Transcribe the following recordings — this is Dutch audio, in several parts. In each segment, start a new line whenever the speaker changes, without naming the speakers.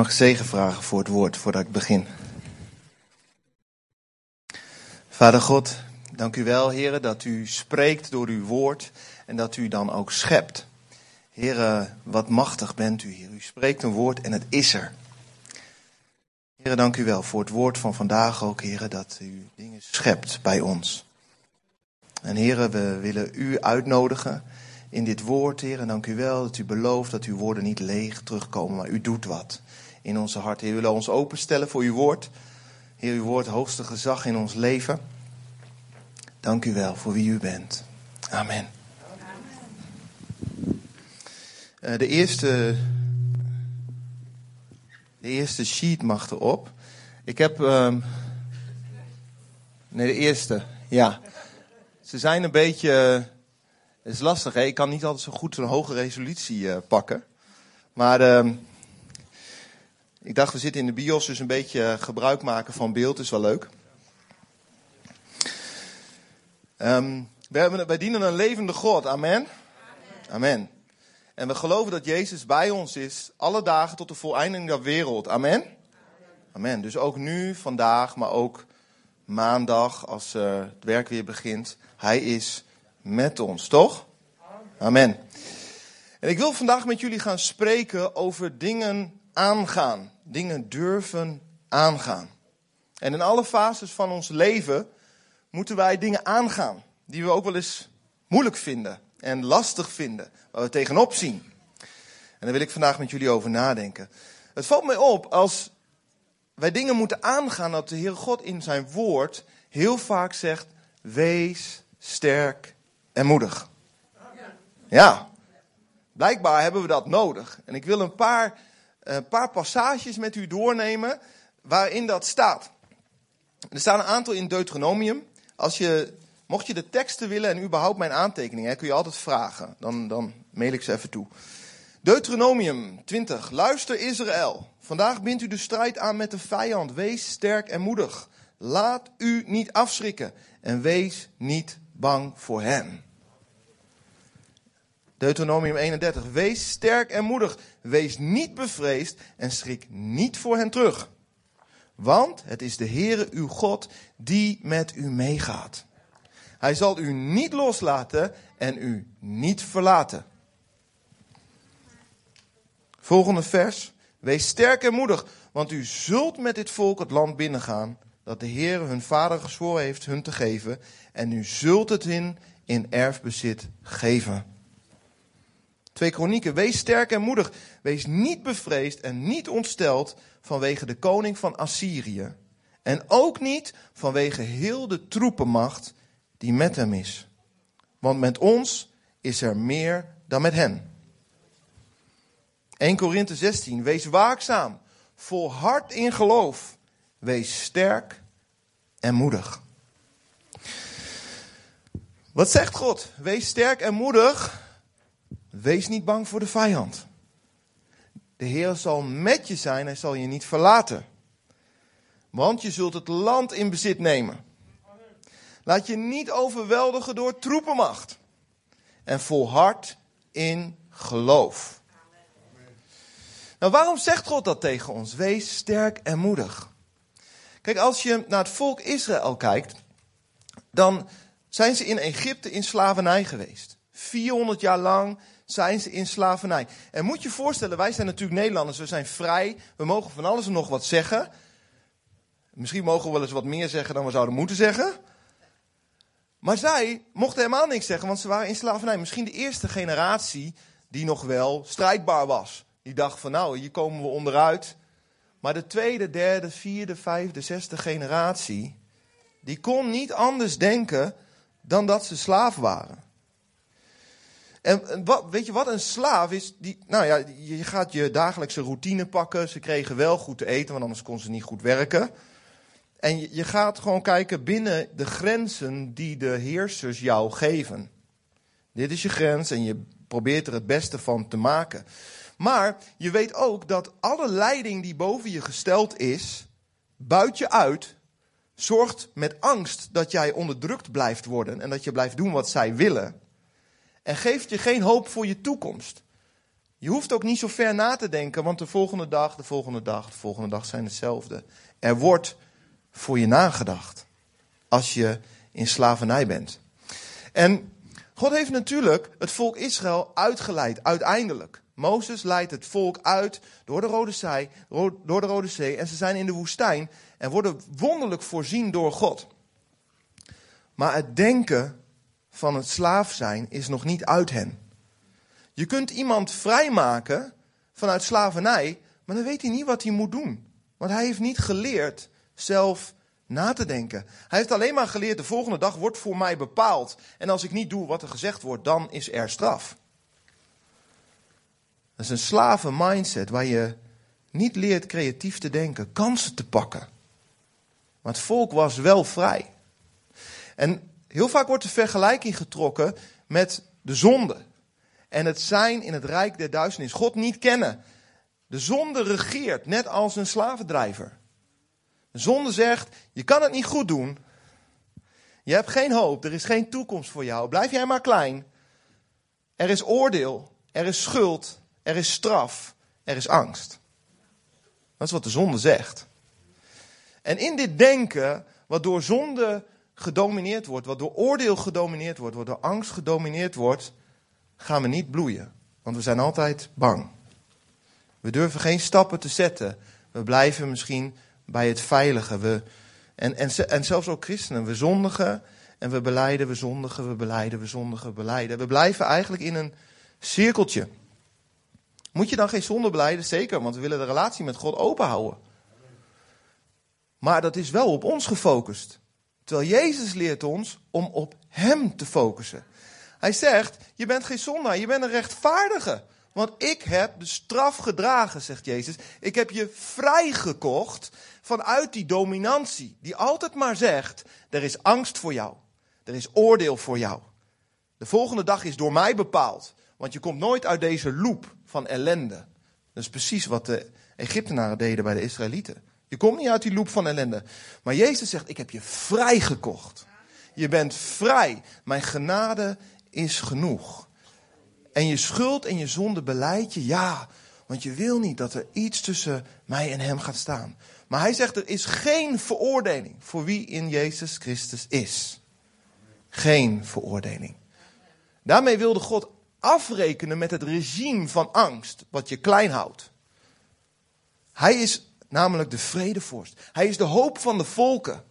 mag zegen vragen voor het woord voordat ik begin. Vader God, dank u wel, heren, dat u spreekt door uw woord en dat u dan ook schept. Heren, wat machtig bent u hier. U spreekt een woord en het is er. Heren, dank u wel voor het woord van vandaag ook, heren, dat u dingen schept bij ons. En heren, we willen u uitnodigen in dit woord, heren. Dank u wel dat u belooft dat uw woorden niet leeg terugkomen, maar u doet wat in onze hart. Heer, we willen ons openstellen voor uw woord. Heer, uw woord hoogste gezag in ons leven. Dank u wel voor wie u bent. Amen. Uh, de eerste, de eerste sheet mag erop. Ik heb. Uh, nee, de eerste. Ja. Ze zijn een beetje. Het is lastig, hè? Ik kan niet altijd zo goed zo'n hoge resolutie uh, pakken. Maar. Uh, ik dacht, we zitten in de bios, dus een beetje gebruik maken van beeld is wel leuk. Um, wij, wij, dienen een levende God, amen? amen? Amen. En we geloven dat Jezus bij ons is, alle dagen tot de voleinding der wereld, amen? Amen. Dus ook nu, vandaag, maar ook maandag, als uh, het werk weer begint. Hij is met ons, toch? Amen. En ik wil vandaag met jullie gaan spreken over dingen aangaan. Dingen durven aangaan. En in alle fases van ons leven moeten wij dingen aangaan. Die we ook wel eens moeilijk vinden en lastig vinden. Waar we tegenop zien. En daar wil ik vandaag met jullie over nadenken. Het valt mij op als wij dingen moeten aangaan dat de Heer God in zijn woord heel vaak zegt: wees sterk en moedig. Ja, blijkbaar hebben we dat nodig. En ik wil een paar een paar passages met u doornemen waarin dat staat. Er staan een aantal in Deuteronomium. Als je, mocht je de teksten willen en überhaupt mijn aantekeningen, kun je altijd vragen. Dan, dan mail ik ze even toe. Deuteronomium 20. Luister Israël. Vandaag bindt u de strijd aan met de vijand. Wees sterk en moedig. Laat u niet afschrikken en wees niet bang voor hen. Deuteronomium 31. Wees sterk en moedig. Wees niet bevreesd en schrik niet voor hen terug. Want het is de Heere uw God die met u meegaat. Hij zal u niet loslaten en u niet verlaten. Volgende vers. Wees sterk en moedig, want u zult met dit volk het land binnengaan dat de Heer hun vader gezworen heeft hun te geven. En u zult het in, in erfbezit geven. Twee kronieken. Wees sterk en moedig. Wees niet bevreesd en niet ontsteld vanwege de koning van Assyrië. En ook niet vanwege heel de troepenmacht die met hem is. Want met ons is er meer dan met hen. 1 Korinthe 16. Wees waakzaam. Volhard in geloof. Wees sterk en moedig. Wat zegt God? Wees sterk en moedig Wees niet bang voor de vijand. De Heer zal met je zijn, hij zal je niet verlaten. Want je zult het land in bezit nemen. Laat je niet overweldigen door troepenmacht. En volhard in geloof. Nou, waarom zegt God dat tegen ons? Wees sterk en moedig. Kijk, als je naar het volk Israël kijkt, dan zijn ze in Egypte in slavernij geweest. 400 jaar lang zijn ze in slavernij. En moet je voorstellen, wij zijn natuurlijk Nederlanders, we zijn vrij, we mogen van alles en nog wat zeggen. Misschien mogen we wel eens wat meer zeggen dan we zouden moeten zeggen. Maar zij mochten helemaal niks zeggen, want ze waren in slavernij. Misschien de eerste generatie die nog wel strijdbaar was. Die dacht van nou, hier komen we onderuit. Maar de tweede, derde, vierde, vijfde, zesde generatie, die kon niet anders denken dan dat ze slaaf waren. En wat, weet je wat een slaaf is? Die, nou ja, je gaat je dagelijkse routine pakken. Ze kregen wel goed te eten, want anders kon ze niet goed werken. En je, je gaat gewoon kijken binnen de grenzen die de heersers jou geven. Dit is je grens en je probeert er het beste van te maken. Maar je weet ook dat alle leiding die boven je gesteld is, buit je uit, zorgt met angst dat jij onderdrukt blijft worden en dat je blijft doen wat zij willen en geeft je geen hoop voor je toekomst. Je hoeft ook niet zo ver na te denken, want de volgende dag, de volgende dag, de volgende dag zijn hetzelfde. Er wordt voor je nagedacht als je in slavernij bent. En God heeft natuurlijk het volk Israël uitgeleid, uiteindelijk. Mozes leidt het volk uit door de Rode Zee, door de Rode Zee en ze zijn in de woestijn en worden wonderlijk voorzien door God. Maar het denken van het slaaf zijn is nog niet uit hen. Je kunt iemand vrijmaken vanuit slavernij, maar dan weet hij niet wat hij moet doen. Want hij heeft niet geleerd zelf na te denken. Hij heeft alleen maar geleerd, de volgende dag wordt voor mij bepaald. En als ik niet doe wat er gezegd wordt, dan is er straf. Dat is een slaven mindset waar je niet leert creatief te denken, kansen te pakken. Maar het volk was wel vrij. En heel vaak wordt de vergelijking getrokken met de zonde. En het zijn in het rijk der duisternis. God niet kennen. De zonde regeert, net als een slavendrijver. De zonde zegt, je kan het niet goed doen. Je hebt geen hoop, er is geen toekomst voor jou. Blijf jij maar klein. Er is oordeel, er is schuld, er is straf, er is angst. Dat is wat de zonde zegt. En in dit denken, wat door zonde gedomineerd wordt, wat door oordeel gedomineerd wordt, wat door angst gedomineerd wordt, gaan we niet bloeien. Want we zijn altijd bang. We durven geen stappen te zetten. We blijven misschien bij het veilige. We, en, en, en zelfs ook christenen, we zondigen en we beleiden, we zondigen, we beleiden, we zondigen, we beleiden. We blijven eigenlijk in een cirkeltje. Moet je dan geen zonde beleiden? Zeker, want we willen de relatie met God open houden. Maar dat is wel op ons gefocust. Terwijl Jezus leert ons om op Hem te focussen. Hij zegt, je bent geen zondaar, je bent een rechtvaardige. Want ik heb de straf gedragen, zegt Jezus. Ik heb je vrijgekocht vanuit die dominantie. Die altijd maar zegt, er is angst voor jou. Er is oordeel voor jou. De volgende dag is door mij bepaald. Want je komt nooit uit deze loop van ellende. Dat is precies wat de Egyptenaren deden bij de Israëlieten. Je komt niet uit die loop van ellende. Maar Jezus zegt, ik heb je vrijgekocht. Je bent vrij. Mijn genade is genoeg. En je schuld en je zonde beleid je, ja. Want je wil niet dat er iets tussen mij en hem gaat staan. Maar hij zegt, er is geen veroordeling voor wie in Jezus Christus is. Geen veroordeling. Daarmee wilde God afrekenen met het regime van angst, wat je klein houdt. Hij is namelijk de vredevorst. Hij is de hoop van de volken.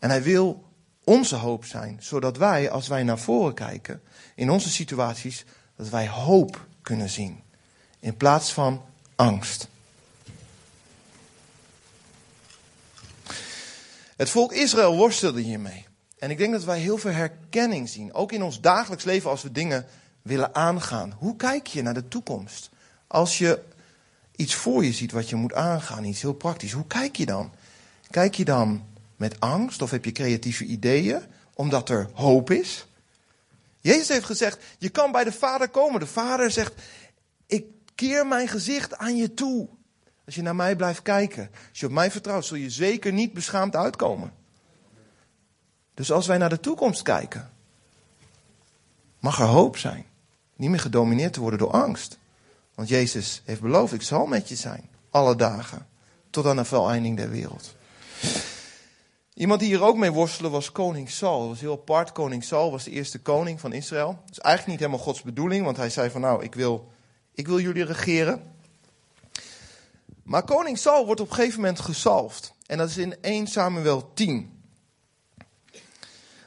En hij wil onze hoop zijn, zodat wij, als wij naar voren kijken, in onze situaties, dat wij hoop kunnen zien. In plaats van angst. Het volk Israël worstelde hiermee. En ik denk dat wij heel veel herkenning zien. Ook in ons dagelijks leven als we dingen willen aangaan. Hoe kijk je naar de toekomst? Als je iets voor je ziet wat je moet aangaan, iets heel praktisch. Hoe kijk je dan? Kijk je dan met angst of heb je creatieve ideeën omdat er hoop is? Jezus heeft gezegd, je kan bij de Vader komen. De Vader zegt, ik keer mijn gezicht aan je toe. Als je naar mij blijft kijken, als je op mij vertrouwt, zul je zeker niet beschaamd uitkomen. Dus als wij naar de toekomst kijken, mag er hoop zijn. Niet meer gedomineerd te worden door angst. Want Jezus heeft beloofd, ik zal met je zijn, alle dagen, tot aan de voleinding der wereld. Iemand die hier ook mee worstelde was koning Saul. Dat was heel apart. Koning Saul was de eerste koning van Israël. Dat is eigenlijk niet helemaal Gods bedoeling, want hij zei van nou, ik wil, ik wil jullie regeren. Maar koning Saul wordt op een gegeven moment gesalfd. En dat is in 1 Samuel 10.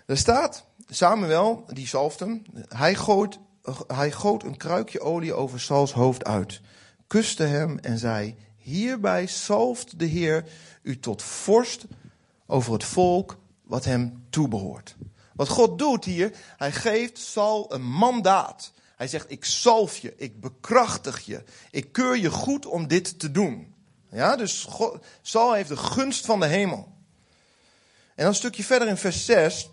Er staat, Samuel, die zalft hem, hij gooit, hij goot een kruikje olie over Sauls hoofd uit, kuste hem en zei, hierbij zalft de Heer u tot vorst over het volk wat hem toebehoort. Wat God doet hier, hij geeft Saul een mandaat. Hij zegt, ik zalf je, ik bekrachtig je, ik keur je goed om dit te doen. Ja, dus God, Saul heeft de gunst van de hemel. En dan een stukje verder in vers 6.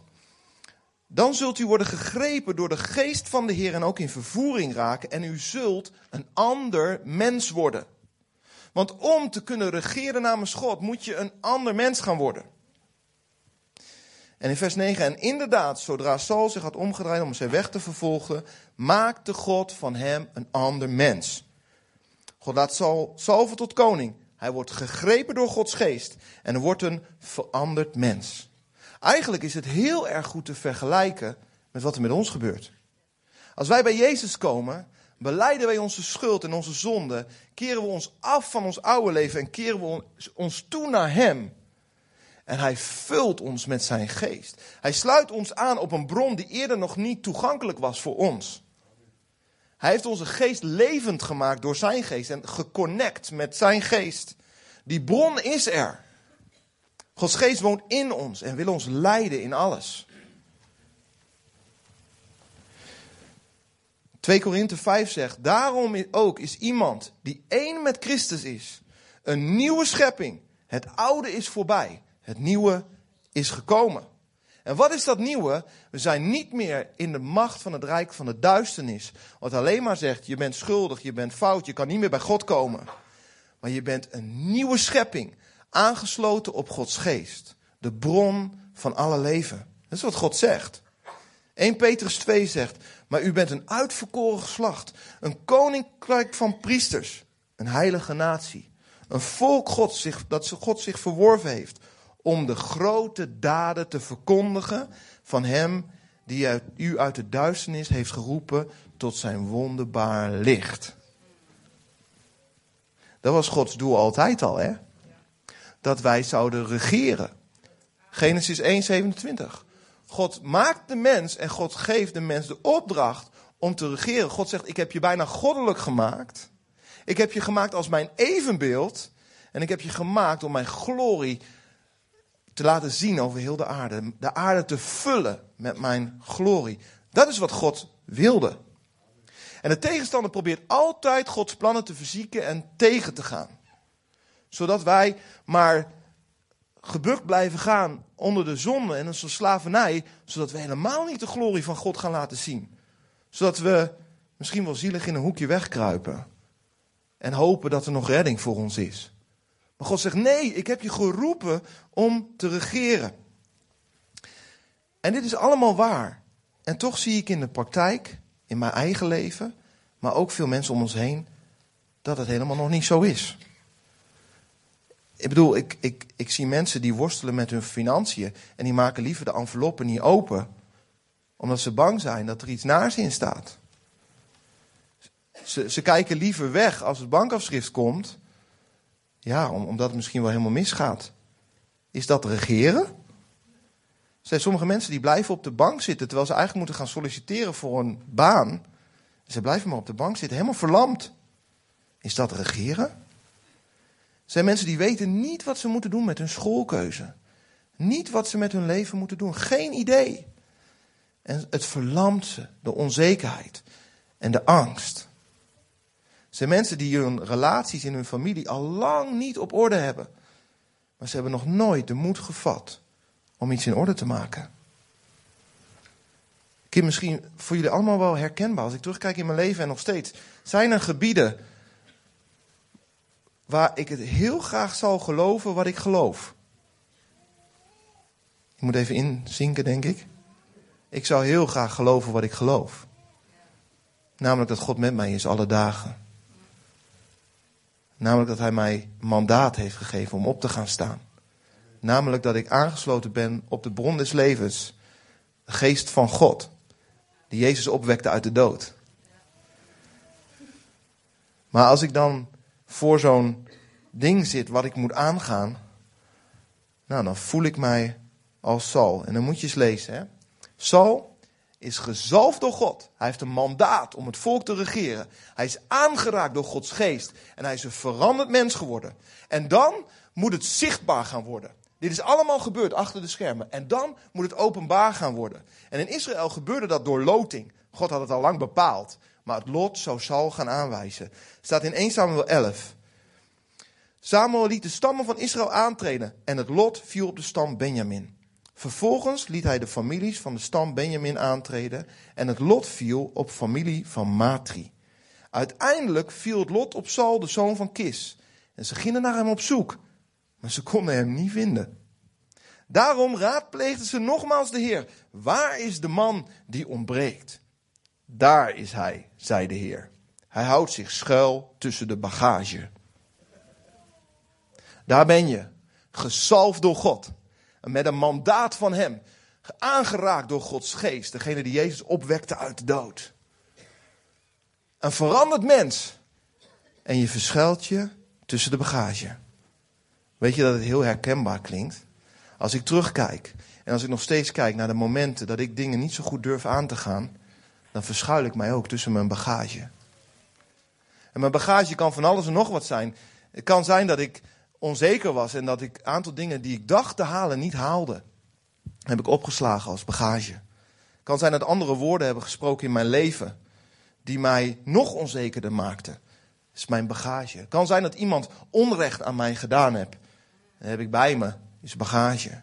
Dan zult u worden gegrepen door de geest van de Heer en ook in vervoering raken. En u zult een ander mens worden. Want om te kunnen regeren namens God moet je een ander mens gaan worden. En in vers 9, en inderdaad, zodra Saul zich had omgedraaid om zijn weg te vervolgen, maakte God van hem een ander mens. God laat Saul salven tot koning. Hij wordt gegrepen door Gods geest en wordt een veranderd mens. Eigenlijk is het heel erg goed te vergelijken met wat er met ons gebeurt. Als wij bij Jezus komen, beleiden wij onze schuld en onze zonde, keren we ons af van ons oude leven en keren we ons toe naar Hem. En Hij vult ons met Zijn geest. Hij sluit ons aan op een bron die eerder nog niet toegankelijk was voor ons. Hij heeft onze geest levend gemaakt door Zijn geest en geconnect met Zijn geest. Die bron is er. Gods geest woont in ons en wil ons leiden in alles. 2 Korinthe 5 zegt, daarom ook is iemand die één met Christus is, een nieuwe schepping. Het oude is voorbij, het nieuwe is gekomen. En wat is dat nieuwe? We zijn niet meer in de macht van het rijk van de duisternis. Wat alleen maar zegt, je bent schuldig, je bent fout, je kan niet meer bij God komen. Maar je bent een nieuwe schepping, aangesloten op Gods geest. De bron van alle leven. Dat is wat God zegt. 1 Petrus 2 zegt, maar u bent een uitverkoren geslacht, een koninkrijk van priesters, een heilige natie, een volk zich, dat God zich verworven heeft om de grote daden te verkondigen van Hem die u uit de duisternis heeft geroepen tot zijn wonderbaar licht. Dat was Gods doel altijd al, hè? Dat wij zouden regeren. Genesis 1:27. God maakt de mens en God geeft de mens de opdracht om te regeren. God zegt: Ik heb je bijna goddelijk gemaakt. Ik heb je gemaakt als mijn evenbeeld. En ik heb je gemaakt om mijn glorie te laten zien over heel de aarde. De aarde te vullen met mijn glorie. Dat is wat God wilde. En de tegenstander probeert altijd Gods plannen te verzieken en tegen te gaan. Zodat wij maar gebukt blijven gaan onder de zonde en onze slavernij, zodat we helemaal niet de glorie van God gaan laten zien. Zodat we misschien wel zielig in een hoekje wegkruipen en hopen dat er nog redding voor ons is. Maar God zegt: Nee, ik heb je geroepen om te regeren. En dit is allemaal waar. En toch zie ik in de praktijk, in mijn eigen leven, maar ook veel mensen om ons heen, dat het helemaal nog niet zo is. Ik bedoel, ik, ik, ik zie mensen die worstelen met hun financiën en die maken liever de enveloppen niet open, omdat ze bang zijn dat er iets naars in staat. Ze, ze kijken liever weg als het bankafschrift komt, ja, omdat het misschien wel helemaal misgaat. Is dat regeren? Er zijn sommige mensen die blijven op de bank zitten terwijl ze eigenlijk moeten gaan solliciteren voor een baan. Ze blijven maar op de bank zitten, helemaal verlamd. Is dat regeren? Zijn mensen die weten niet wat ze moeten doen met hun schoolkeuze. Niet wat ze met hun leven moeten doen. Geen idee. En het verlamt ze, de onzekerheid en de angst. zijn mensen die hun relaties in hun familie al lang niet op orde hebben. Maar ze hebben nog nooit de moed gevat om iets in orde te maken. Kim, misschien voor jullie allemaal wel herkenbaar. Als ik terugkijk in mijn leven en nog steeds. Zijn er gebieden waar ik het heel graag zal geloven wat ik geloof. Ik moet even inzinken, denk ik. Ik zou heel graag geloven wat ik geloof. Namelijk dat God met mij is alle dagen. Namelijk dat Hij mij mandaat heeft gegeven om op te gaan staan. Namelijk dat ik aangesloten ben op de bron des levens. De geest van God. Die Jezus opwekte uit de dood. Maar als ik dan voor zo'n ding zit wat ik moet aangaan, nou, dan voel ik mij als Saul. En dan moet je eens lezen. Hè? Saul is gezalfd door God. Hij heeft een mandaat om het volk te regeren. Hij is aangeraakt door Gods geest. En hij is een veranderd mens geworden. En dan moet het zichtbaar gaan worden. Dit is allemaal gebeurd achter de schermen. En dan moet het openbaar gaan worden. En in Israël gebeurde dat door loting. God had het al lang bepaald. Maar het lot zou Saul gaan aanwijzen. Staat in 1 Samuel 11. Samuel liet de stammen van Israël aantreden en het lot viel op de stam Benjamin. Vervolgens liet hij de families van de stam Benjamin aantreden en het lot viel op familie van Matri. Uiteindelijk viel het lot op Saul, de zoon van Kis. En ze gingen naar hem op zoek, maar ze konden hem niet vinden. Daarom raadpleegden ze nogmaals de Heer. Waar is de man die ontbreekt? Daar is hij, zei de Heer. Hij houdt zich schuil tussen de bagage. Daar ben je, gesalfd door God. En met een mandaat van Hem. Aangeraakt door Gods geest. Degene die Jezus opwekte uit de dood. Een veranderd mens. En je verschuilt je tussen de bagage. Weet je dat het heel herkenbaar klinkt? Als ik terugkijk en als ik nog steeds kijk naar de momenten dat ik dingen niet zo goed durf aan te gaan, dan verschuil ik mij ook tussen mijn bagage. En mijn bagage kan van alles en nog wat zijn. Het kan zijn dat ik onzeker was en dat ik een aantal dingen die ik dacht te halen niet haalde. Heb ik opgeslagen als bagage. Het kan zijn dat andere woorden hebben gesproken in mijn leven die mij nog onzekerder maakten. Is mijn bagage. Het kan zijn dat iemand onrecht aan mij gedaan heeft. Dat heb ik bij me, is bagage.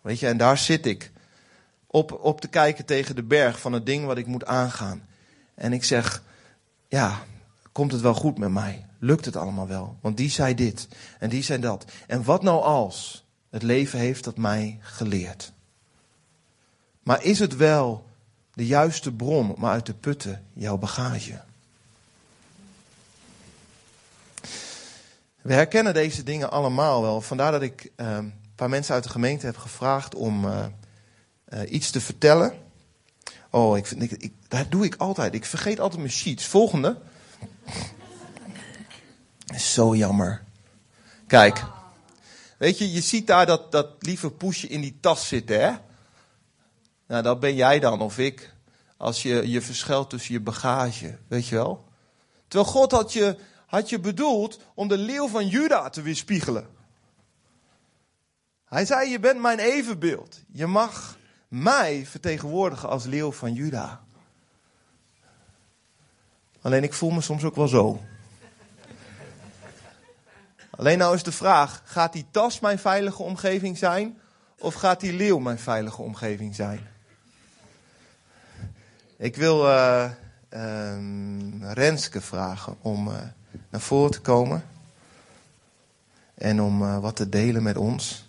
Weet je, en daar zit ik op, op te kijken tegen de berg van het ding wat ik moet aangaan. En ik zeg, ja, komt het wel goed met mij? Lukt het allemaal wel? Want die zei dit en die zei dat. En wat nou als het leven heeft dat mij geleerd? Maar is het wel de juiste bron om uit te putten jouw bagage? We herkennen deze dingen allemaal wel. Vandaar dat ik uh, een paar mensen uit de gemeente heb gevraagd om uh, uh, iets te vertellen. Oh, ik, ik, ik, dat doe ik altijd. Ik vergeet altijd mijn sheets. Volgende. Zo jammer. Kijk. Weet je, je ziet daar dat, dat lieve poesje in die tas zitten, hè? Nou, dat ben jij dan of ik. Als je je verschuilt tussen je bagage, weet je wel? Terwijl God had je, had je bedoeld om de leeuw van Juda te weerspiegelen. Hij zei, je bent mijn evenbeeld. Je mag mij vertegenwoordigen als leeuw van Juda. Alleen ik voel me soms ook wel zo. Alleen nou is de vraag, gaat die tas mijn veilige omgeving zijn? Of gaat die leeuw mijn veilige omgeving zijn? Ik wil uh, uh, Renske vragen om uh, naar voren te komen. En om wat te delen met ons.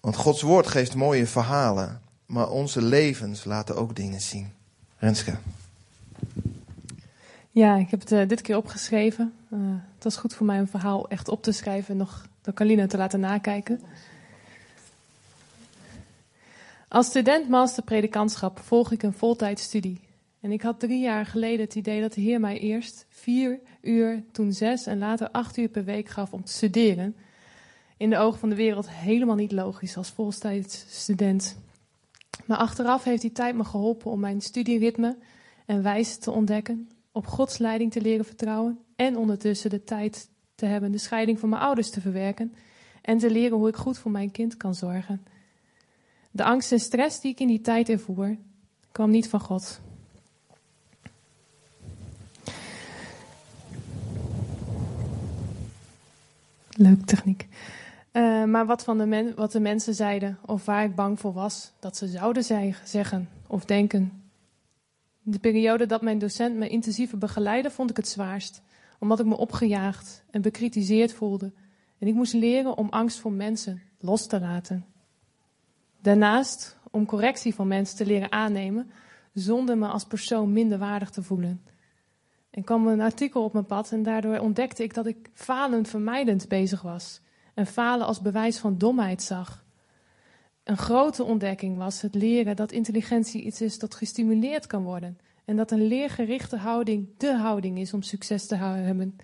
Want Gods woord geeft mooie verhalen. Maar onze levens laten ook dingen zien. Renske.
Ja, ik heb het dit keer opgeschreven. het was goed voor mij een verhaal echt op te schrijven en nog door Kalina te laten nakijken. Als student master predikantschap volg ik een voltijdstudie. En ik had drie jaar geleden het idee dat de Heer mij eerst vier uur, toen zes en later acht uur per week gaf om te studeren. In de ogen van de wereld helemaal niet logisch als voltijdstudent. Maar achteraf heeft die tijd me geholpen om mijn studieritme en wijze te ontdekken, op Gods leiding te leren vertrouwen en ondertussen de tijd te hebben de scheiding van mijn ouders te verwerken en te leren hoe ik goed voor mijn kind kan zorgen. De angst en stress die ik in die tijd ervoer, kwam niet van God. Leuk techniek. Uh, maar wat, van de wat de mensen zeiden, of waar ik bang voor was dat ze zouden zeggen of denken. De periode dat mijn docent me intensieve begeleidde, vond ik het zwaarst, omdat ik me opgejaagd en bekritiseerd voelde. En ik moest leren om angst voor mensen los te laten. Daarnaast om correctie van mensen te leren aannemen, zonder me als persoon minder waardig te voelen. En kwam een artikel op mijn pad en daardoor ontdekte ik dat ik falend vermijdend bezig was. En falen als bewijs van domheid zag. Een grote ontdekking was het leren dat intelligentie iets is dat gestimuleerd kan worden. En dat een leergerichte houding de houding is om succes te hebben.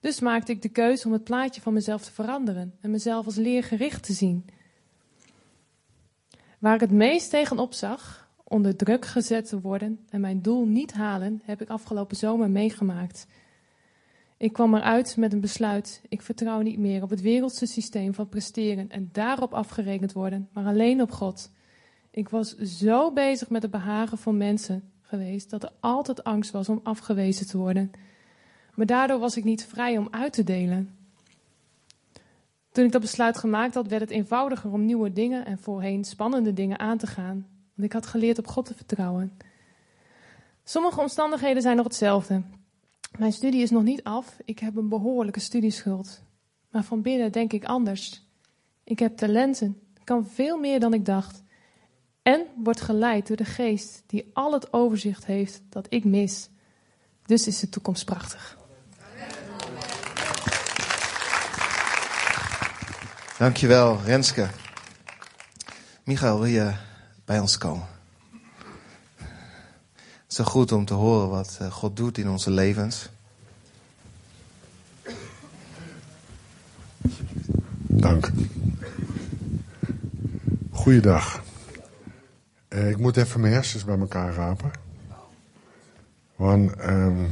Dus maakte ik de keuze om het plaatje van mezelf te veranderen en mezelf als leergericht te zien. Waar ik het meest tegenop zag, onder druk gezet te worden en mijn doel niet halen, heb ik afgelopen zomer meegemaakt. Ik kwam eruit met een besluit. Ik vertrouw niet meer op het wereldse systeem van presteren en daarop afgerekend worden, maar alleen op God. Ik was zo bezig met het behagen van mensen geweest dat er altijd angst was om afgewezen te worden. Maar daardoor was ik niet vrij om uit te delen. Toen ik dat besluit gemaakt had, werd het eenvoudiger om nieuwe dingen en voorheen spannende dingen aan te gaan. Want ik had geleerd op God te vertrouwen. Sommige omstandigheden zijn nog hetzelfde. Mijn studie is nog niet af. Ik heb een behoorlijke studieschuld. maar van binnen denk ik anders. Ik heb talenten, kan veel meer dan ik dacht. En word geleid door de geest die al het overzicht heeft dat ik mis. Dus is de toekomst prachtig.
Dankjewel, Renske. Michael, wil je bij ons komen? Het is zo goed om te horen wat eh, God doet in onze levens.
Dank. Goeiedag. Uh, ik moet even mijn hersens bij elkaar rapen. Want um,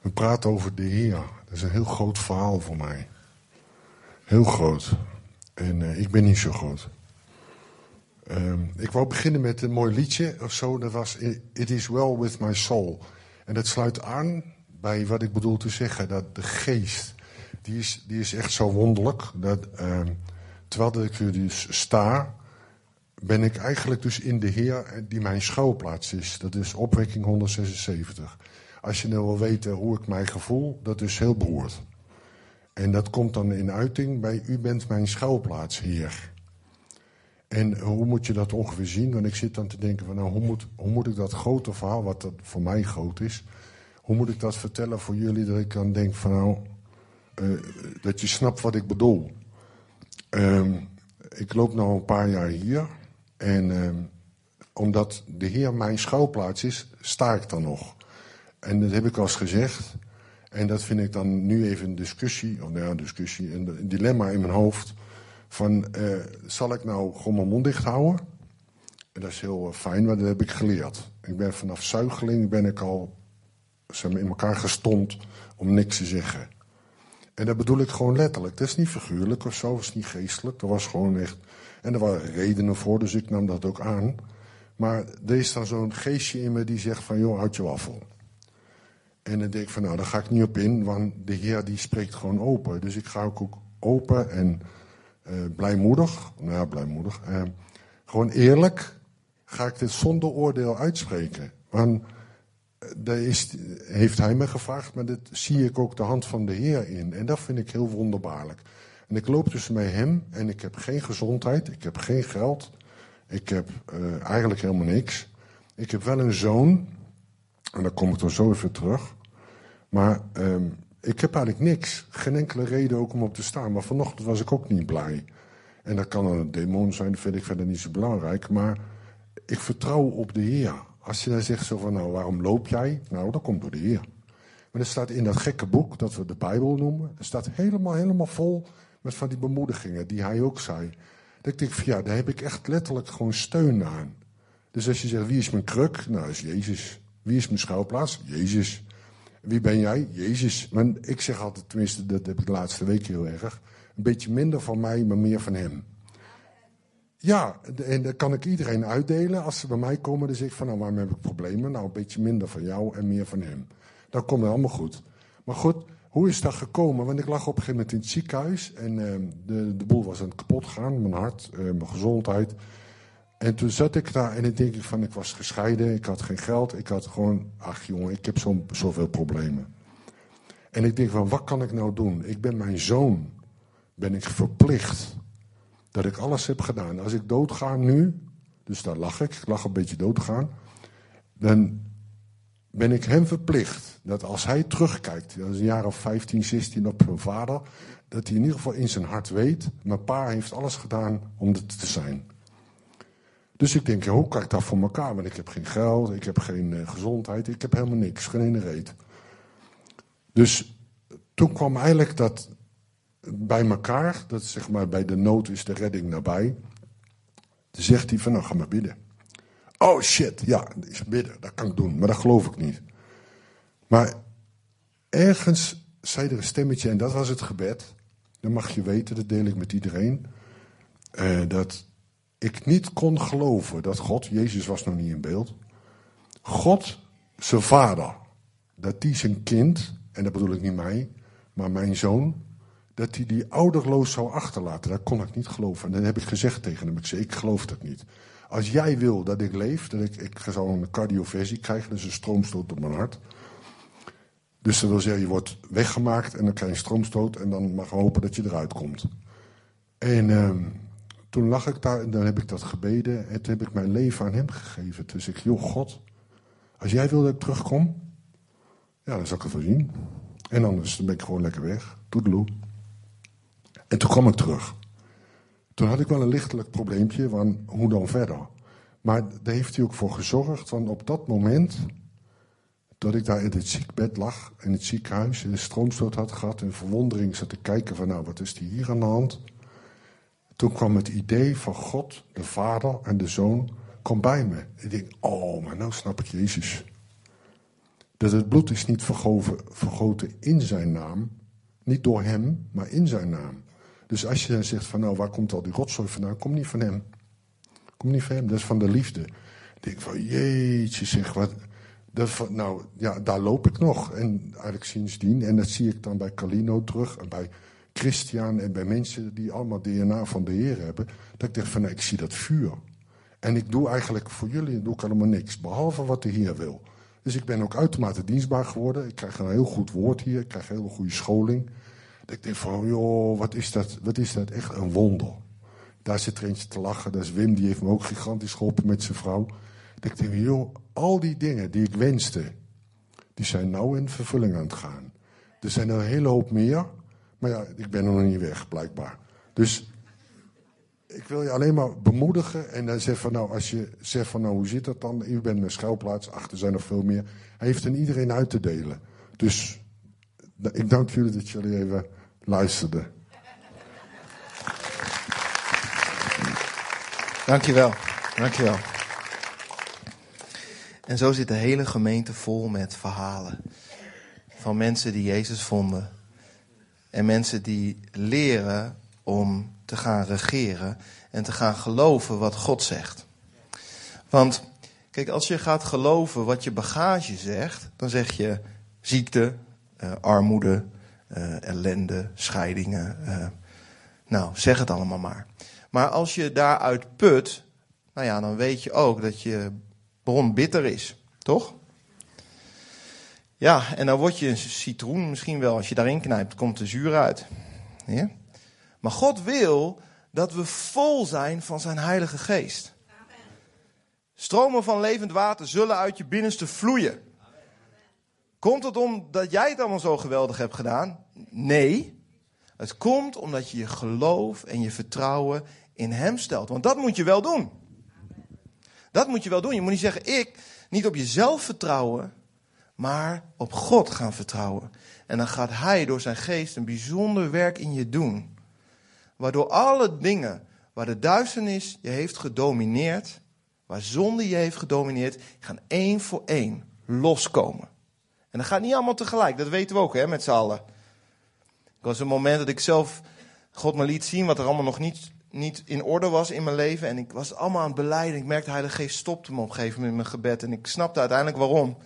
we praten over de Heer. Dat is een heel groot verhaal voor mij. Heel groot. En uh, ik ben niet zo groot. Um, ik wou beginnen met een mooi liedje of zo. Dat was It is well with my soul. En dat sluit aan bij wat ik bedoel te zeggen. Dat de geest, die is, die is echt zo wonderlijk. Dat, um, terwijl ik er dus sta, ben ik eigenlijk dus in de Heer die mijn schuilplaats is. Dat is opwekking 176. Als je nou wil weten hoe ik mij gevoel, dat is heel beroerd. En dat komt dan in uiting bij u bent mijn schuilplaats, Heer. En hoe moet je dat ongeveer zien? Want ik zit dan te denken van nou, hoe moet, hoe moet ik dat grote verhaal, wat dat voor mij groot is, hoe moet ik dat vertellen voor jullie dat ik dan denk van nou, uh, dat je snapt wat ik bedoel. Um, ik loop nu een paar jaar hier en uh, omdat de Heer mijn schuilplaats is, sta ik dan nog. En dat heb ik al eens gezegd. En dat vind ik dan nu even een discussie, of nou een discussie, een dilemma in mijn hoofd. Van, uh, zal ik nou gewoon mijn mond dicht houden? En dat is heel uh, fijn, want dat heb ik geleerd. Ik ben vanaf zuigeling ben ik al zeg maar, in elkaar gestompt om niks te zeggen. En dat bedoel ik gewoon letterlijk. Dat is niet figuurlijk of zo, dat is niet geestelijk. Dat was gewoon echt. En er waren redenen voor, dus ik nam dat ook aan. Maar er is dan zo'n geestje in me die zegt van, joh, houd je waffel. En dan denk ik van, nou, daar ga ik niet op in, want de Heer die spreekt gewoon open. Dus ik ga ook open en blijmoedig, nou ja, blijmoedig, uh, gewoon eerlijk ga ik dit zonder oordeel uitspreken. Want daar is, heeft hij me gevraagd, maar dat zie ik ook de hand van de Heer in. En dat vind ik heel wonderbaarlijk. En ik loop dus bij hem en ik heb geen gezondheid, ik heb geen geld, ik heb eigenlijk helemaal niks. Ik heb wel een zoon, en daar kom ik dan zo even terug. Maar um, ik heb eigenlijk niks. Geen enkele reden ook om op te staan. Maar vanochtend was ik ook niet blij. En dat kan een demon zijn, dat vind ik verder niet zo belangrijk. Maar ik vertrouw op de Heer. Als je dan zegt zo van, nou, waarom loop jij? Nou, dat komt door de Heer. Maar er staat in dat gekke boek, dat we de Bijbel noemen, er staat helemaal, helemaal vol met van die bemoedigingen die hij ook zei. Dat ik denk van, ja, daar heb ik echt letterlijk gewoon steun aan. Dus als je zegt, wie is mijn kruk? Nou, dat is Jezus. Wie is mijn schuilplaats? Jezus. Wie ben jij? Jezus. Maar ik zeg altijd, tenminste, dat heb ik de laatste week heel erg. Een beetje minder van mij, maar meer van hem. Ja, en dat kan ik iedereen uitdelen. Als ze bij mij komen, dan zeg ik van, nou, waarom heb ik problemen? Nou, een beetje minder van jou en meer van hem. Dat komt allemaal goed. Maar goed, hoe is dat gekomen? Want ik lag op een gegeven moment in het ziekenhuis en uh, de, de boel was aan het kapot gaan. Mijn hart, uh, mijn gezondheid. En toen zat ik daar en ik denk ik van, ik was gescheiden, ik had geen geld, ik had gewoon, ach jongen, ik heb zo, zoveel problemen. En ik denk van, wat kan ik nou doen? Ik ben mijn zoon, ben ik verplicht dat ik alles heb gedaan. Als ik doodga nu, dus daar lag ik, ik lag een beetje doodgaan, dan ben ik hem verplicht dat als hij terugkijkt, dat is een jaar of 15, 16 op zijn vader, dat hij in ieder geval in zijn hart weet, mijn pa heeft alles gedaan om het te zijn. Dus ik denk, hoe kan ik dat voor elkaar? Want ik heb geen geld, ik heb geen uh, gezondheid, ik heb helemaal niks, geen ene reet. Dus toen kwam eigenlijk dat bij elkaar, dat zeg maar bij de nood is de redding nabij. Toen zegt hij van, nou ga maar bidden. Oh shit, ja, is bidden, dat kan ik doen, maar dat geloof ik niet. Maar ergens zei er een stemmetje, en dat was het gebed. Dan mag je weten, dat deel ik met iedereen. Uh, dat ik niet kon geloven dat God, Jezus was nog niet in beeld, God, zijn vader, dat die zijn kind, en dat bedoel ik niet mij, maar mijn zoon, dat hij die ouderloos zou achterlaten. Dat kon ik niet geloven. En dan heb ik gezegd tegen hem, ik zei, ik geloof dat niet. Als jij wil dat ik leef, dat ik, ik zou een cardioversie krijgen, dus een stroomstoot op mijn hart. Dus dat wil zeggen, je wordt weggemaakt en dan krijg je een stroomstoot en dan mag je hopen dat je eruit komt. En ehm, toen lag ik daar en dan heb ik dat gebeden en toen heb ik mijn leven aan hem gegeven. Dus ik, joh God, als jij wil dat ik terugkom, ja, dan zal ik het wel zien. En anders dan ben ik gewoon lekker weg. Toedeloe. En toen kwam ik terug. Toen had ik wel een lichtelijk probleempje, van hoe dan verder? Maar daar heeft hij ook voor gezorgd, want op dat moment dat ik daar in het ziekbed lag, in het ziekenhuis, en een stroomstoot had gehad, en verwondering zat te kijken van, nou, wat is die hier aan de hand? Toen kwam het idee van God, de Vader en de Zoon, kwam bij me. Ik denk, oh, maar nou snap ik Jezus. Dat het bloed is niet vergoten, vergoten in zijn naam, niet door hem, maar in zijn naam. Dus als je dan zegt van, nou, waar komt al die rotzooi vandaan? Kom niet van hem. Kom niet van hem, dat is van de liefde. Ik denk van, jeetje zeg, wat... Dat, nou, ja, daar loop ik nog. En eigenlijk sindsdien, en dat zie ik dan bij Calino terug, en bij Christian en bij mensen die allemaal DNA van de Heer hebben, dat ik denk van, nou, ik zie dat vuur. En ik doe eigenlijk voor jullie doe ik allemaal niks, behalve wat de Heer wil. Dus ik ben ook uitermate dienstbaar geworden. Ik krijg een heel goed woord hier, ik krijg een hele goede scholing. Dat ik denk van, joh, wat is dat, wat is dat echt een wonder. Daar zit er eentje te lachen, dat is Wim, die heeft me ook gigantisch geholpen met zijn vrouw. Dat ik denk, joh, al die dingen die ik wenste, die zijn nou in vervulling aan het gaan. Er zijn er een hele hoop meer, maar ja, ik ben er nog niet weg, blijkbaar. Dus ik wil je alleen maar bemoedigen en dan zeg van nou, als je zegt van nou, hoe zit dat dan? U bent mijn schuilplaats, achter zijn nog veel meer. Hij heeft aan iedereen uit te delen. Dus ik dank jullie dat jullie even luisterden.
Dankjewel, dankjewel. En zo zit de hele gemeente vol met verhalen. Van mensen die Jezus vonden. En mensen die leren om te gaan regeren en te gaan geloven wat God zegt. Want kijk, als je gaat geloven wat je bagage zegt, dan zeg je ziekte, uh, armoede, uh, ellende, scheidingen. Uh, nou, zeg het allemaal maar. Maar als je daaruit put, nou ja, dan weet je ook dat je bron bitter is, toch? Ja, en dan word je een citroen misschien wel. Als je daarin knijpt, komt er zuur uit. Ja? Maar God wil dat we vol zijn van zijn Heilige Geest. Stromen van levend water zullen uit je binnenste vloeien. Komt het omdat jij het allemaal zo geweldig hebt gedaan? Nee. Het komt omdat je je geloof en je vertrouwen in Hem stelt. Want dat moet je wel doen. Dat moet je wel doen. Je moet niet zeggen, ik, niet op jezelf vertrouwen, maar op God gaan vertrouwen. En dan gaat Hij door zijn geest een bijzonder werk in je doen. Waardoor alle dingen waar de duisternis je heeft gedomineerd, waar zonde je heeft gedomineerd, gaan één voor één loskomen. En dat gaat niet allemaal tegelijk, dat weten we ook hè, met z'n allen. Ik was een moment dat ik zelf God me liet zien wat er allemaal nog niet, niet in orde was in mijn leven. En ik was allemaal aan het beleiden. Ik merkte, Heilige Geest stopte me op een gegeven moment in mijn gebed. En ik snapte uiteindelijk waarom.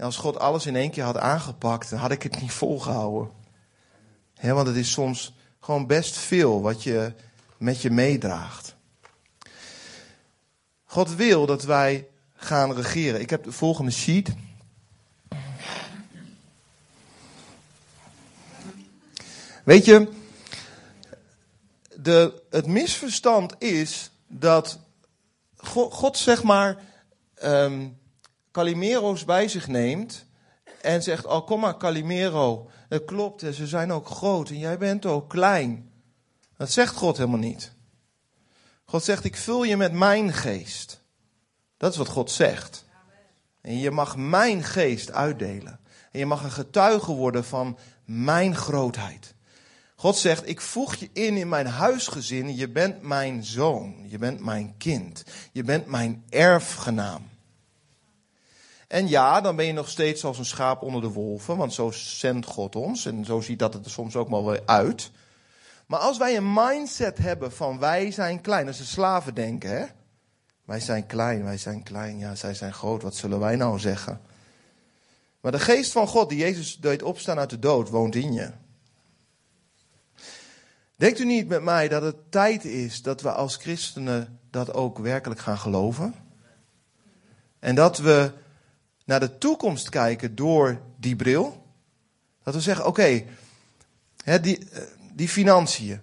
En als God alles in één keer had aangepakt, dan had ik het niet volgehouden. He, want het is soms gewoon best veel wat je met je meedraagt. God wil dat wij gaan regeren. Ik heb de volgende sheet. Weet je, de, het misverstand is dat God, zeg maar um, Calimero's bij zich neemt en zegt: Oh, kom maar, Calimero. Het klopt, ze zijn ook groot en jij bent ook klein. Dat zegt God helemaal niet. God zegt: Ik vul je met mijn geest. Dat is wat God zegt. En je mag mijn geest uitdelen. En je mag een getuige worden van mijn grootheid. God zegt, ik voeg je in in mijn huisgezin. Je bent mijn zoon. Je bent mijn kind. Je bent mijn erfgenaam. En ja, dan ben je nog steeds als een schaap onder de wolven, want zo zendt God ons. En zo ziet dat het er soms ook wel weer uit. Maar als wij een mindset hebben van wij zijn klein, als de slaven denken, hè? Wij zijn klein, wij zijn klein, ja, zij zijn groot, wat zullen wij nou zeggen? Maar de geest van God, die Jezus deed opstaan uit de dood, woont in je. Denkt u niet met mij dat het tijd is dat we als christenen dat ook werkelijk gaan geloven? En dat we naar de toekomst kijken door die bril. Dat we zeggen, oké, die, eh, die financiën,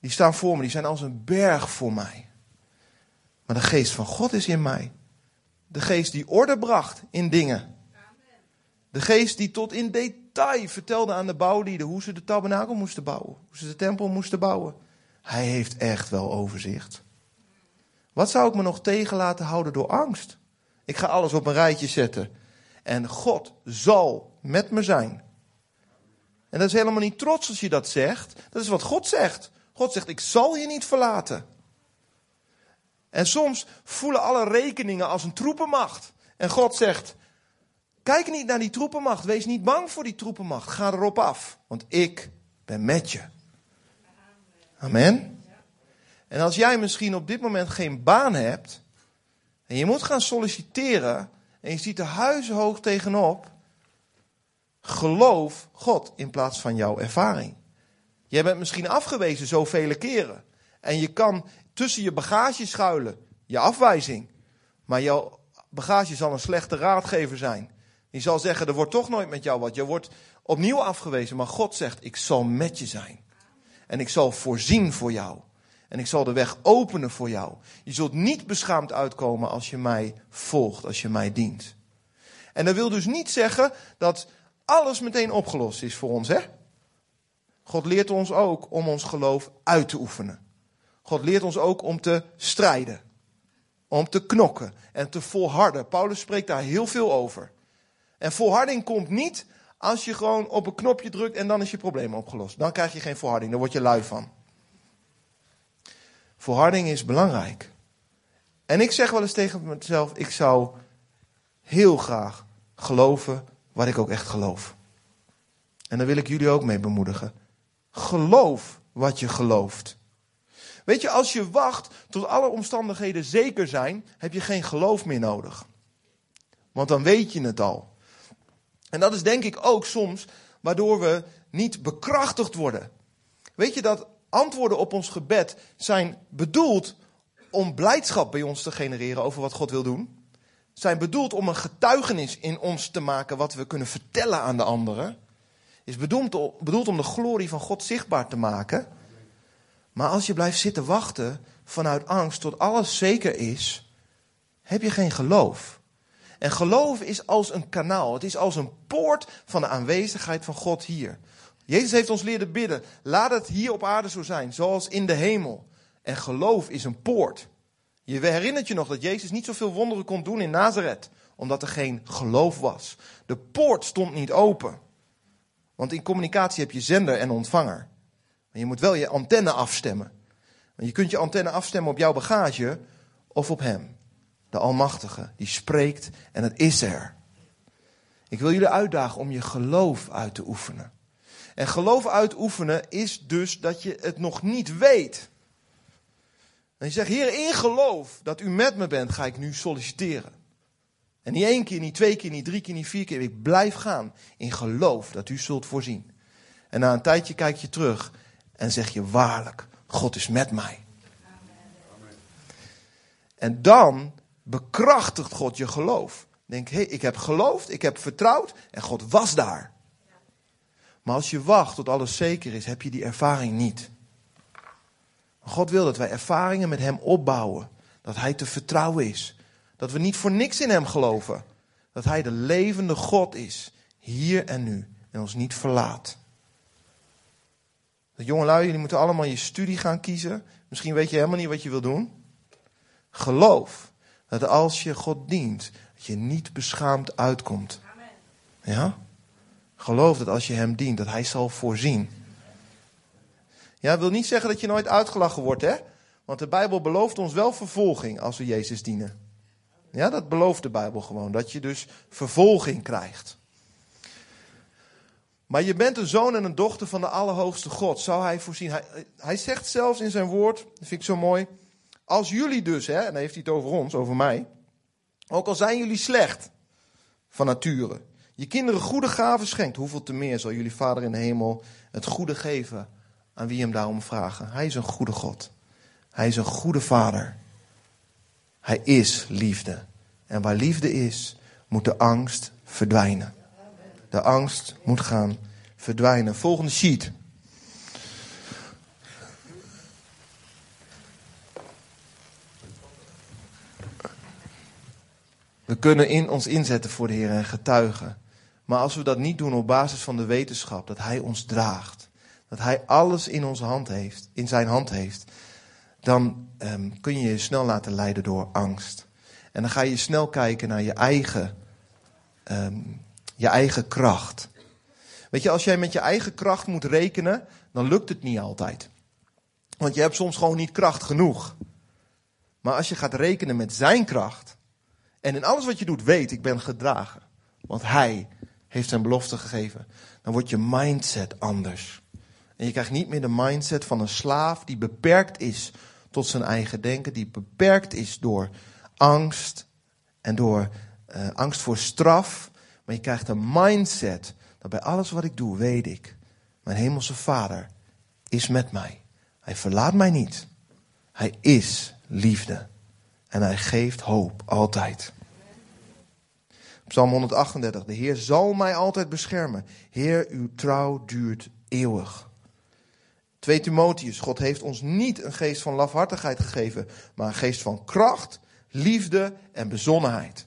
die staan voor me, die zijn als een berg voor mij. Maar de geest van God is in mij. De geest die orde bracht in dingen. De geest die tot in detail vertelde aan de bouwlieden hoe ze de tabernakel moesten bouwen. Hoe ze de tempel moesten bouwen. Hij heeft echt wel overzicht. Wat zou ik me nog tegen laten houden door angst? Ik ga alles op een rijtje zetten. En God zal met me zijn. En dat is helemaal niet trots als je dat zegt. Dat is wat God zegt. God zegt, ik zal je niet verlaten. En soms voelen alle rekeningen als een troepenmacht. En God zegt, kijk niet naar die troepenmacht. Wees niet bang voor die troepenmacht. Ga erop af. Want ik ben met je. Amen. En als jij misschien op dit moment geen baan hebt. En je moet gaan solliciteren. En je ziet er huizenhoog tegenop. Geloof God in plaats van jouw ervaring. Jij bent misschien afgewezen zoveel keren. En je kan tussen je bagage schuilen, je afwijzing. Maar jouw bagage zal een slechte raadgever zijn. Die zal zeggen, er wordt toch nooit met jou wat. Je wordt opnieuw afgewezen, maar God zegt, ik zal met je zijn. En ik zal voorzien voor jou. En ik zal de weg openen voor jou. Je zult niet beschaamd uitkomen als je mij volgt, als je mij dient. En dat wil dus niet zeggen dat alles meteen opgelost is voor ons, hè? God leert ons ook om ons geloof uit te oefenen. God leert ons ook om te strijden. Om te knokken en te volharden. Paulus spreekt daar heel veel over. En volharding komt niet als je gewoon op een knopje drukt en dan is je probleem opgelost. Dan krijg je geen volharding, dan word je lui van. Volharding is belangrijk. En ik zeg wel eens tegen mezelf, ik zou heel graag geloven wat ik ook echt geloof. En daar wil ik jullie ook mee bemoedigen. Geloof wat je gelooft. Weet je, als je wacht tot alle omstandigheden zeker zijn, heb je geen geloof meer nodig. Want dan weet je het al. En dat is denk ik ook soms waardoor we niet bekrachtigd worden. Weet je dat antwoorden op ons gebed zijn bedoeld om blijdschap bij ons te genereren over wat God wil doen? Zijn bedoeld om een getuigenis in ons te maken wat we kunnen vertellen aan de anderen? Is bedoeld, bedoeld om de glorie van God zichtbaar te maken? Maar als je blijft zitten wachten vanuit angst tot alles zeker is, heb je geen geloof. En geloof is als een kanaal, het is als een poort van de aanwezigheid van God hier. Jezus heeft ons leren bidden, laat het hier op aarde zo zijn, zoals in de hemel. En geloof is een poort. Je herinnert je nog dat Jezus niet zoveel wonderen kon doen in Nazareth, omdat er geen geloof was. De poort stond niet open. Want in communicatie heb je zender en ontvanger. Maar je moet wel je antenne afstemmen. Want je kunt je antenne afstemmen op jouw bagage of op Hem. De Almachtige, die spreekt en het is er. Ik wil jullie uitdagen om je geloof uit te oefenen. En geloof uitoefenen is dus dat je het nog niet weet. En je zegt, Heer, in geloof dat u met me bent, ga ik nu solliciteren. En niet één keer, niet twee keer, niet drie keer, niet vier keer. Ik blijf gaan in geloof dat u zult voorzien. En na een tijdje kijk je terug en zeg je waarlijk, God is met mij. Amen. En dan bekrachtigt God je geloof. Denk, hé, hey, ik heb geloofd, ik heb vertrouwd en God was daar. Maar als je wacht tot alles zeker is, heb je die ervaring niet. God wil dat wij ervaringen met Hem opbouwen. Dat Hij te vertrouwen is. Dat we niet voor niks in Hem geloven. Dat Hij de levende God is. Hier en nu. En ons niet verlaat. De jongelui, jullie moeten allemaal je studie gaan kiezen. Misschien weet je helemaal niet wat je wil doen. Geloof dat als je God dient, dat je niet beschaamd uitkomt. Ja? Geloof dat als je Hem dient, dat Hij zal voorzien. Ja, dat wil niet zeggen dat je nooit uitgelachen wordt, hè? Want de Bijbel belooft ons wel vervolging als we Jezus dienen. Ja, dat belooft de Bijbel gewoon. Dat je dus vervolging krijgt. Maar je bent een zoon en een dochter van de Allerhoogste God. Zou hij voorzien? Hij, hij zegt zelfs in zijn woord, dat vind ik zo mooi. Als jullie dus, hè, en dan heeft hij het over ons, over mij. Ook al zijn jullie slecht van nature. Je kinderen goede gaven schenkt. Hoeveel te meer zal jullie Vader in de hemel het goede geven aan wie hem daarom vragen? Hij is een goede God. Hij is een goede Vader. Hij is liefde. En waar liefde is, moet de angst verdwijnen. De angst moet gaan verdwijnen. Volgende sheet. We kunnen in ons inzetten voor de Heer en getuigen. Maar als we dat niet doen op basis van de wetenschap dat Hij ons draagt, dat Hij alles in onze hand heeft, in zijn hand heeft, dan ehm, kun je je snel laten leiden door angst. En dan ga je snel kijken naar je eigen, ehm, je eigen kracht. Weet je, als jij met je eigen kracht moet rekenen, dan lukt het niet altijd. Want je hebt soms gewoon niet kracht genoeg. Maar als je gaat rekenen met zijn kracht, en in alles wat je doet weet, ik ben gedragen. Want hij heeft zijn belofte gegeven. Dan wordt je mindset anders. En je krijgt niet meer de mindset van een slaaf die beperkt is tot zijn eigen denken, die beperkt is door angst en door uh, angst voor straf. Maar je krijgt een mindset dat bij alles wat ik doe, weet ik, mijn hemelse Vader is met mij. Hij verlaat mij niet. Hij is liefde. En hij geeft hoop altijd. Psalm 138. De Heer zal mij altijd beschermen. Heer, uw trouw duurt eeuwig. 2 Timotheus. God heeft ons niet een geest van lafhartigheid gegeven, maar een geest van kracht, liefde en bezonnenheid.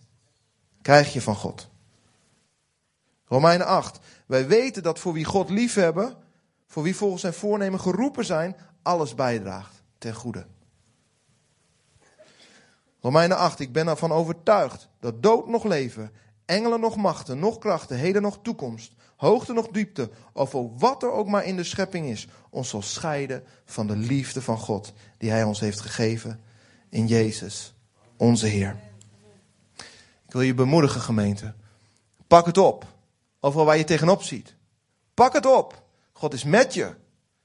Krijg je van God. Romeinen 8. Wij weten dat voor wie God liefhebben, voor wie volgens zijn voornemen geroepen zijn, alles bijdraagt ten goede. Romeinen 8. Ik ben ervan overtuigd dat dood nog leven engelen nog machten, nog krachten, heden nog toekomst, hoogte nog diepte, of wat er ook maar in de schepping is, ons zal scheiden van de liefde van God die Hij ons heeft gegeven in Jezus, onze Heer. Ik wil je bemoedigen, gemeente. Pak het op. Overal waar je tegenop ziet. Pak het op. God is met je.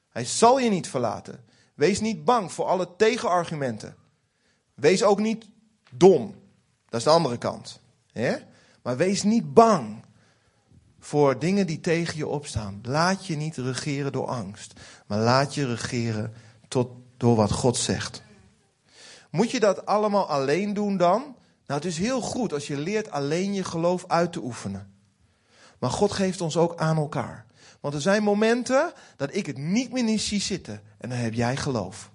Hij zal je niet verlaten. Wees niet bang voor alle tegenargumenten. Wees ook niet dom. Dat is de andere kant. He? Maar wees niet bang voor dingen die tegen je opstaan. Laat je niet regeren door angst, maar laat je regeren tot, door wat God zegt. Moet je dat allemaal alleen doen dan? Nou, het is heel goed als je leert alleen je geloof uit te oefenen. Maar God geeft ons ook aan elkaar. Want er zijn momenten dat ik het niet meer zie zitten. En dan heb jij geloof.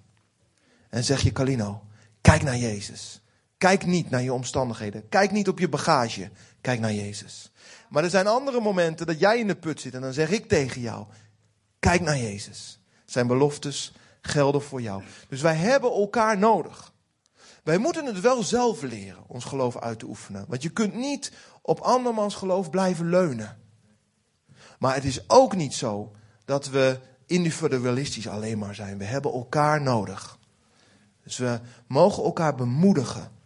En zeg je, Calino, kijk naar Jezus. Kijk niet naar je omstandigheden. Kijk niet op je bagage. Kijk naar Jezus. Maar er zijn andere momenten dat jij in de put zit en dan zeg ik tegen jou: Kijk naar Jezus. Zijn beloftes gelden voor jou. Dus wij hebben elkaar nodig. Wij moeten het wel zelf leren, ons geloof uit te oefenen. Want je kunt niet op andermans geloof blijven leunen. Maar het is ook niet zo dat we individualistisch alleen maar zijn. We hebben elkaar nodig. Dus we mogen elkaar bemoedigen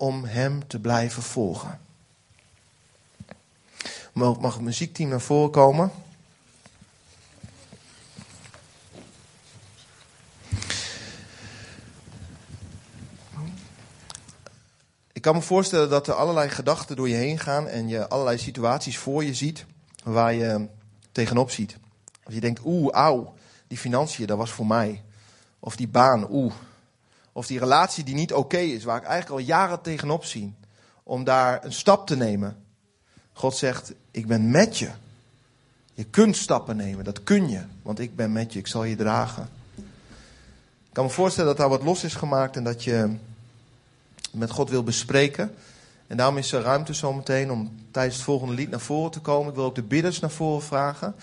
om Hem te blijven volgen. Mag het muziekteam naar voren komen? Ik kan me voorstellen dat er allerlei gedachten door je heen gaan en je allerlei situaties voor je ziet waar je tegenop ziet. Of je denkt, oeh, auw, die financiën, dat was voor mij. Of die baan, oeh. Of die relatie die niet oké is, waar ik eigenlijk al jaren tegenop zie. Om daar een stap te nemen. God zegt, ik ben met je. Je kunt stappen nemen, dat kun je. Want ik ben met je, ik zal je dragen. Ik kan me voorstellen dat daar wat los is gemaakt en dat je met God wil bespreken. En daarom is er ruimte zometeen om tijdens het volgende lied naar voren te komen. Ik wil ook de bidders naar voren vragen.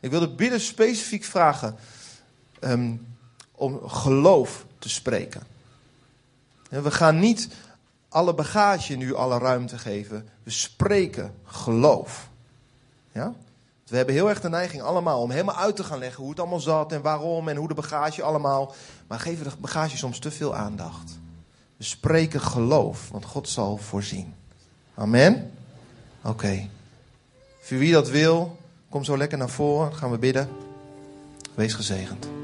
Ik wil de bidders specifiek vragen um, om geloof te spreken. We gaan niet alle bagage nu alle ruimte geven. We spreken geloof. Ja? We hebben heel erg de neiging allemaal om helemaal uit te gaan leggen hoe het allemaal zat en waarom en hoe de bagage allemaal. Maar geven de bagage soms te veel aandacht. We spreken geloof, want God zal voorzien. Amen? Oké. Voor wie dat wil, kom zo lekker naar voren. gaan we bidden. Wees gezegend.